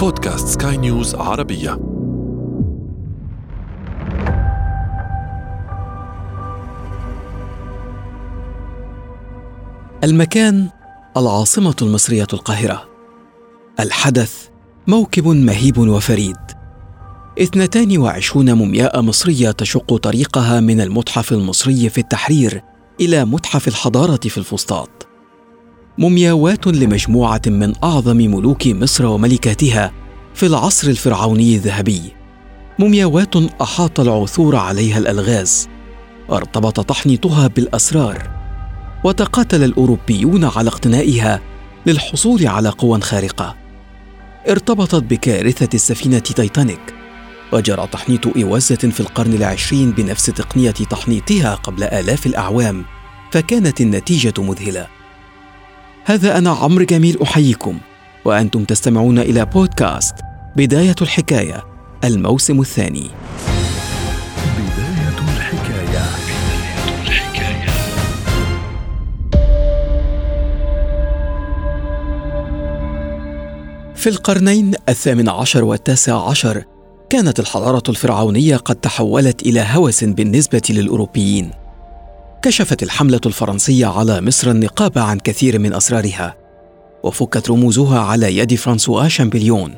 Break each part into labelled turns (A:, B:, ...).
A: بودكاست سكاي نيوز عربية.
B: المكان العاصمة المصرية القاهرة. الحدث موكب مهيب وفريد. 22 مومياء مصرية تشق طريقها من المتحف المصري في التحرير إلى متحف الحضارة في الفسطاط. مومياوات لمجموعة من أعظم ملوك مصر وملكاتها في العصر الفرعوني الذهبي. مومياوات أحاط العثور عليها الألغاز. ارتبط تحنيطها بالأسرار. وتقاتل الأوروبيون على اقتنائها للحصول على قوى خارقة. ارتبطت بكارثة السفينة تايتانيك وجرى تحنيط إوازة في القرن العشرين بنفس تقنية تحنيطها قبل آلاف الأعوام فكانت النتيجة مذهلة. هذا أنا عمرو جميل أحييكم وأنتم تستمعون إلى بودكاست بداية الحكاية الموسم الثاني.
A: بداية الحكاية. بداية الحكاية
B: في القرنين الثامن عشر والتاسع عشر كانت الحضارة الفرعونية قد تحولت إلى هوس بالنسبة للأوروبيين. كشفت الحملة الفرنسية على مصر النقاب عن كثير من أسرارها وفكت رموزها على يد فرانسوا شامبليون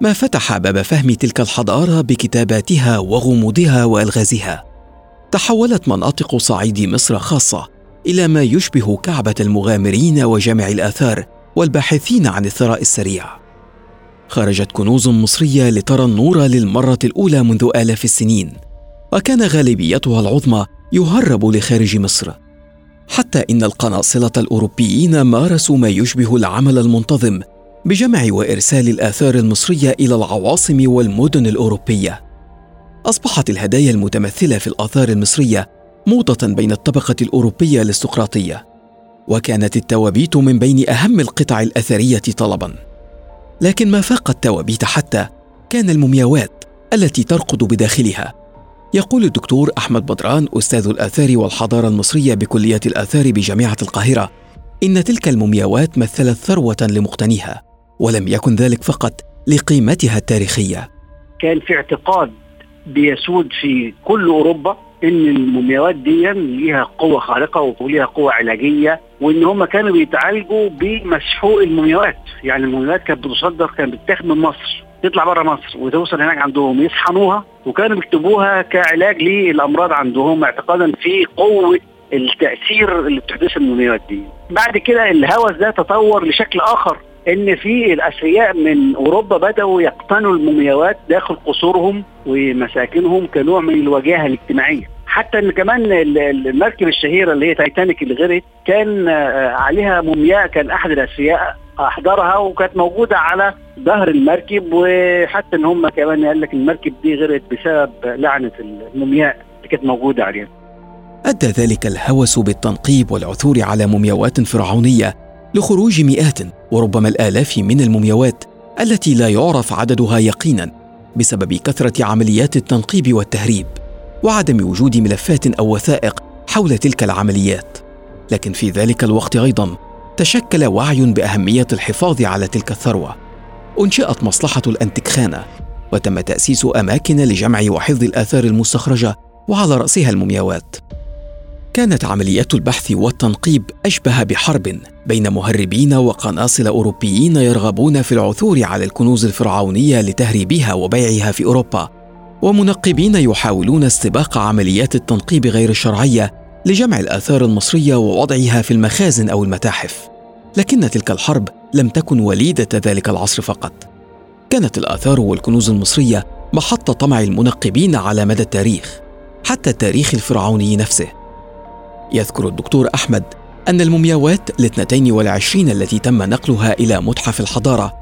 B: ما فتح باب فهم تلك الحضارة بكتاباتها وغموضها وألغازها. تحولت مناطق صعيد مصر خاصة إلى ما يشبه كعبة المغامرين وجامع الآثار والباحثين عن الثراء السريع. خرجت كنوز مصرية لترى النور للمرة الأولى منذ آلاف السنين. وكان غالبيتها العظمى يهرب لخارج مصر. حتى إن القناصلة الأوروبيين مارسوا ما يشبه العمل المنتظم بجمع وإرسال الآثار المصرية إلى العواصم والمدن الأوروبية. أصبحت الهدايا المتمثلة في الآثار المصرية موضة بين الطبقة الأوروبية الاستقراطيه وكانت التوابيت من بين أهم القطع الأثرية طلبا. لكن ما فاق التوابيت حتى كان المومياوات التي ترقد بداخلها. يقول الدكتور أحمد بدران أستاذ الآثار والحضارة المصرية بكلية الآثار بجامعة القاهرة إن تلك المومياوات مثلت ثروة لمقتنيها ولم يكن ذلك فقط لقيمتها التاريخية.
C: كان في اعتقاد بيسود في كل أوروبا إن المومياوات دي ليها قوة خارقة وليها قوة علاجية وإن هم كانوا بيتعالجوا بمسحوق المومياوات. يعني المومياوات كانت بتصدر كانت بتتاخد من مصر. تطلع بره مصر وتوصل هناك عندهم يصحنوها وكانوا بيكتبوها كعلاج للأمراض عندهم اعتقادا في قوة التأثير اللي بتحدثه المومياوات دي. بعد كده الهوس ده تطور لشكل آخر إن في الاثرياء من أوروبا بدأوا يقتنوا المومياوات داخل قصورهم ومساكنهم كنوع من الوجاهة الاجتماعية. حتى إن كمان ال- ال- المركب الشهيرة اللي هي تايتانيك اللي غرقت كان آه، عليها مومياء كان أحد الاثرياء أحضرها وكانت موجودة على ظهر المركب وحتى إن هم كمان قال لك المركب دي غرقت بسبب لعنة المومياء اللي كانت موجودة عليها.
B: أدى ذلك الهوس بالتنقيب والعثور على مومياوات فرعونية لخروج مئات وربما الآلاف من المومياوات التي لا يعرف عددها يقينا بسبب كثرة عمليات التنقيب والتهريب وعدم وجود ملفات أو وثائق حول تلك العمليات لكن في ذلك الوقت أيضا تشكل وعي بأهمية الحفاظ على تلك الثروة. أنشئت مصلحة الأنتكخانة وتم تأسيس أماكن لجمع وحفظ الآثار المستخرجة وعلى رأسها المومياوات. كانت عمليات البحث والتنقيب أشبه بحرب بين مهربين وقناصل أوروبيين يرغبون في العثور على الكنوز الفرعونية لتهريبها وبيعها في أوروبا. ومنقبين يحاولون استباق عمليات التنقيب غير الشرعية لجمع الآثار المصرية ووضعها في المخازن أو المتاحف. لكن تلك الحرب لم تكن وليدة ذلك العصر فقط. كانت الآثار والكنوز المصرية محط طمع المنقبين على مدى التاريخ حتى التاريخ الفرعوني نفسه. يذكر الدكتور أحمد أن المومياوات الاثنتين والعشرين التي تم نقلها إلى متحف الحضارة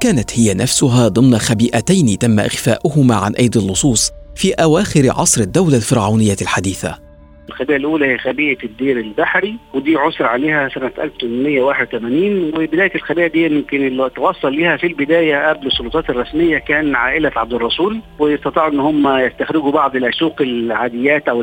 B: كانت هي نفسها ضمن خبيئتين تم إخفاؤهما عن أيدي اللصوص في أواخر عصر الدولة الفرعونية الحديثة.
C: الخبيئة الأولى هي خبيئة الدير البحري ودي عثر عليها سنة 1881 وبداية الخبيئة دي يمكن اللي توصل ليها في البداية قبل السلطات الرسمية كان عائلة عبد الرسول واستطاعوا إن هم يستخرجوا بعض الاسواق العاديات أو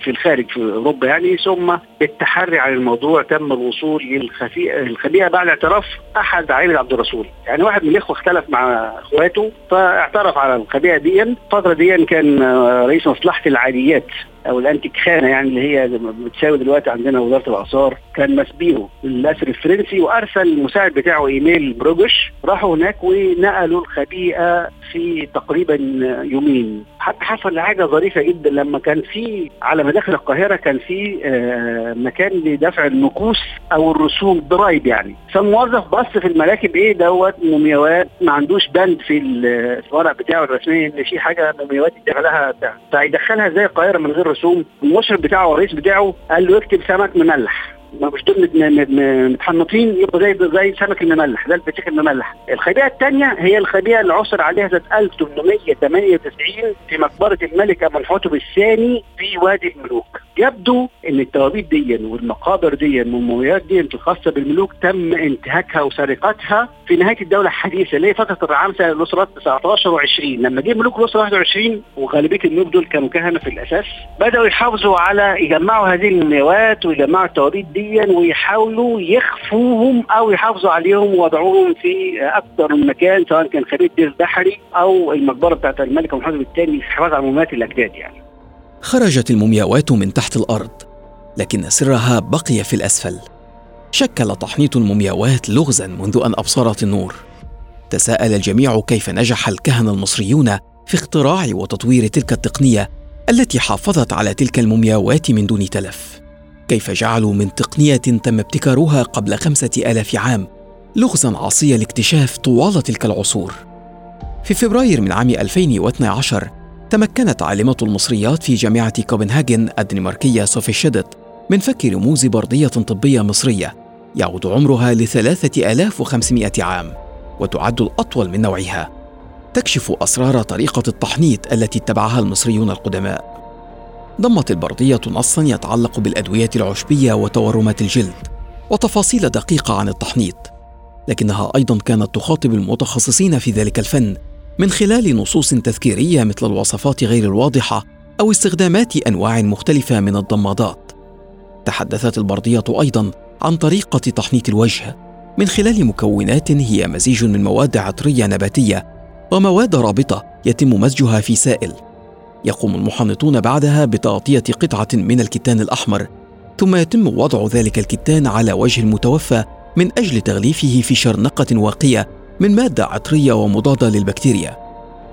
C: في الخارج في أوروبا يعني ثم بالتحري عن الموضوع تم الوصول للخبيئة بعد اعتراف أحد عائلة عبد الرسول. يعني واحد من الإخوة اختلف مع أخواته فاعترف على الخبيئة دي. الفترة دي كان رئيس مصلحة العاديات أو الانتيك خانه يعني اللي هي بتساوي دلوقتي عندنا وزارة الآثار كان ماسبيرو الأثري الفرنسي وأرسل المساعد بتاعه إيميل بروجش راحوا هناك ونقلوا الخبيئة في تقريبا يومين. حتى حصل حاجة ظريفة جدا لما كان في على مداخل القاهرة كان في آه، مكان لدفع المكوس أو الرسوم ضرايب يعني. فالموظف بص في المراكب إيه دوت؟ مومياوات ما عندوش بند في الورق بتاعه الرسمي إن في حاجة مومياوات يدخلها فيدخلها إزاي القاهرة من غير رسوم المشرف بتاعه والرئيس بتاعه قال له اكتب سمك مملح. مش دول متحنطين يبقى زي زي سمك المملح ده الفسيخ المملح. الخبيئة الثانية هي الخبيئة اللي عثر عليها سنه 1898 في مقبرة الملك امنحتب الثاني في وادي الملوك. يبدو إن التوابيت دي والمقابر دي والمومياوات دي الخاصة بالملوك تم انتهاكها وسرقتها في نهاية الدولة الحديثة اللي هي فترة الرعامسه الأسرة 19 و20 لما جه ملوك الأسرة 21 وغالبية الملوك دول كانوا كهنة في الأساس بدأوا يحافظوا على يجمعوا هذه المومياوات ويجمعوا التوابيت ويحاولوا يخفوهم أو يحافظوا عليهم ووضعوهم في أكثر من مكان سواء كان خليج دير بحري أو المقبرة بتاعت الملك محمد الثاني للحفاظ على مومياوات الأجداد يعني.
B: خرجت المومياوات من تحت الأرض لكن سرها بقي في الأسفل. شكل تحنيط المومياوات لغزا منذ أن أبصرت النور. تساءل الجميع كيف نجح الكهنه المصريون في اختراع وتطوير تلك التقنية التي حافظت على تلك المومياوات من دون تلف. كيف جعلوا من تقنيه تم ابتكارها قبل خمسة آلاف عام لغزا عصي الاكتشاف طوال تلك العصور. في فبراير من عام 2012 تمكنت عالمة المصريات في جامعة كوبنهاجن الدنماركية صوفي شيدت من فك رموز بردية طبية مصرية يعود عمرها لثلاثة آلاف وخمسمائة عام وتعد الأطول من نوعها. تكشف أسرار طريقة التحنيط التي اتبعها المصريون القدماء. ضمت البردية نصا يتعلق بالأدوية العشبية وتورمات الجلد وتفاصيل دقيقة عن التحنيط. لكنها أيضا كانت تخاطب المتخصصين في ذلك الفن من خلال نصوص تذكيرية مثل الوصفات غير الواضحة أو استخدامات أنواع مختلفة من الضمادات. تحدثت البردية أيضا عن طريقة تحنيط الوجه من خلال مكونات هي مزيج من مواد عطرية نباتية ومواد رابطة يتم مزجها في سائل. يقوم المحنطون بعدها بتغطية قطعة من الكتان الأحمر ثم يتم وضع ذلك الكتان على وجه المتوفى من أجل تغليفه في شرنقة واقية من مادة عطرية ومضادة للبكتيريا.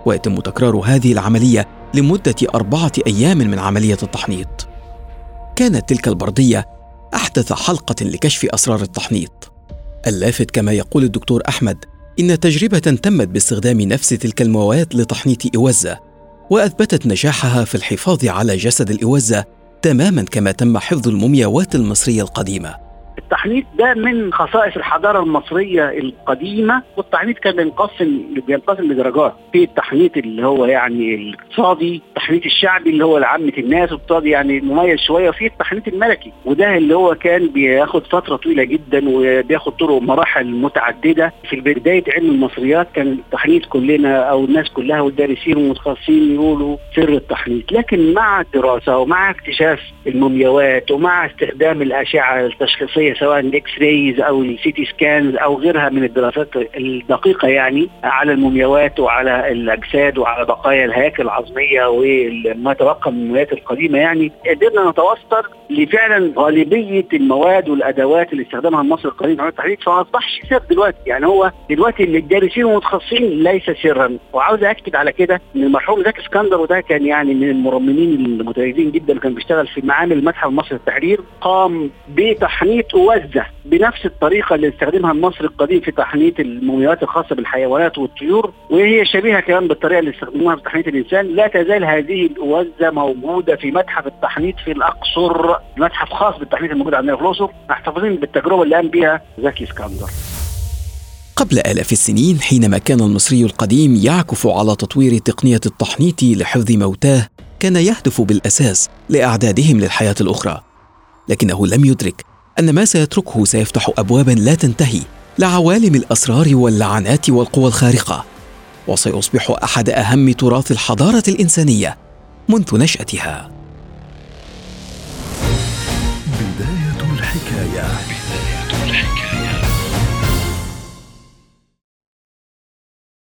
B: ويتم تكرار هذه العملية لمدة أربعة أيام من عملية التحنيط. كانت تلك البردية أحدث حلقة لكشف أسرار التحنيط. اللافت كما يقول الدكتور أحمد إن تجربة تمت باستخدام نفس تلك المواد لتحنيط إوزة. وأثبتت نجاحها في الحفاظ على جسد الإوزة تماما كما تم حفظ المومياوات المصرية القديمة.
C: التحنيط ده من خصائص الحضارة المصرية القديمة والتحنيط كان بينقسم بينقسم لدرجات. في التحنيط اللي هو يعني الاقتصادي التحنيط الشعبي اللي هو لعامة الناس واقتصادي يعني مميز شوية وفي التحنيط الملكي. وده اللي هو كان بياخد فترة طويلة جدا وبياخد طرق مراحل متعددة. في بداية علم المصريات كان التحنيط كلنا أو الناس كلها والدارسين والمتخصصين يقولوا سر التحنيط. لكن مع الدراسة ومع اكتشاف المومياوات ومع استخدام الأشعة التشخيصية سواء ال X-rays أو ال CT scans أو غيرها من الدراسات الدقيقة يعني على المومياوات وعلى الأجساد وعلى بقايا الهياكل العظمية وما تبقى من المومياوات القديمة يعني. قدرنا نتوصل لفعلا غالبية المواد والأدوات اللي استخدمها المصري القديم في التحنيط. فما اصبحش سر دلوقتي. يعني هو دلوقتي للدارسين والمتخصصين ليس سرا. وعاوز أكد على كده إن المرحوم زكي اسكندر وده كان يعني من المرممين المتميزين جدا كان بيشتغل في معامل المتحف المصري بالتحرير قام بتحنيط وزه بنفس الطريقة اللي استخدمها المصري القديم في تحنيط المومياوات الخاصة بالحيوانات والطيور وهي شبيهة كمان بالطريقة اللي استخدموها في تحنيط الإنسان. لا تزال هذه الوزة موجودة في متحف التحنيط في الأقصر متحف خاص بالتحنيط الموجود عندنا في الأقصر. محتفظين بالتجربة اللي قام بها زكي اسكندر.
B: قبل آلاف السنين حينما كان المصري القديم يعكف على تطوير تقنية التحنيط لحفظ موتاه كان يهدف بالأساس لأعدادهم للحياة الأخرى لكنه لم يدرك أن ما سيتركه سيفتح ابوابا لا تنتهي لعوالم الأسرار واللعنات والقوى الخارقة وسيصبح أحد أهم تراث الحضارة الإنسانية منذ نشأتها.
A: بداية الحكاية.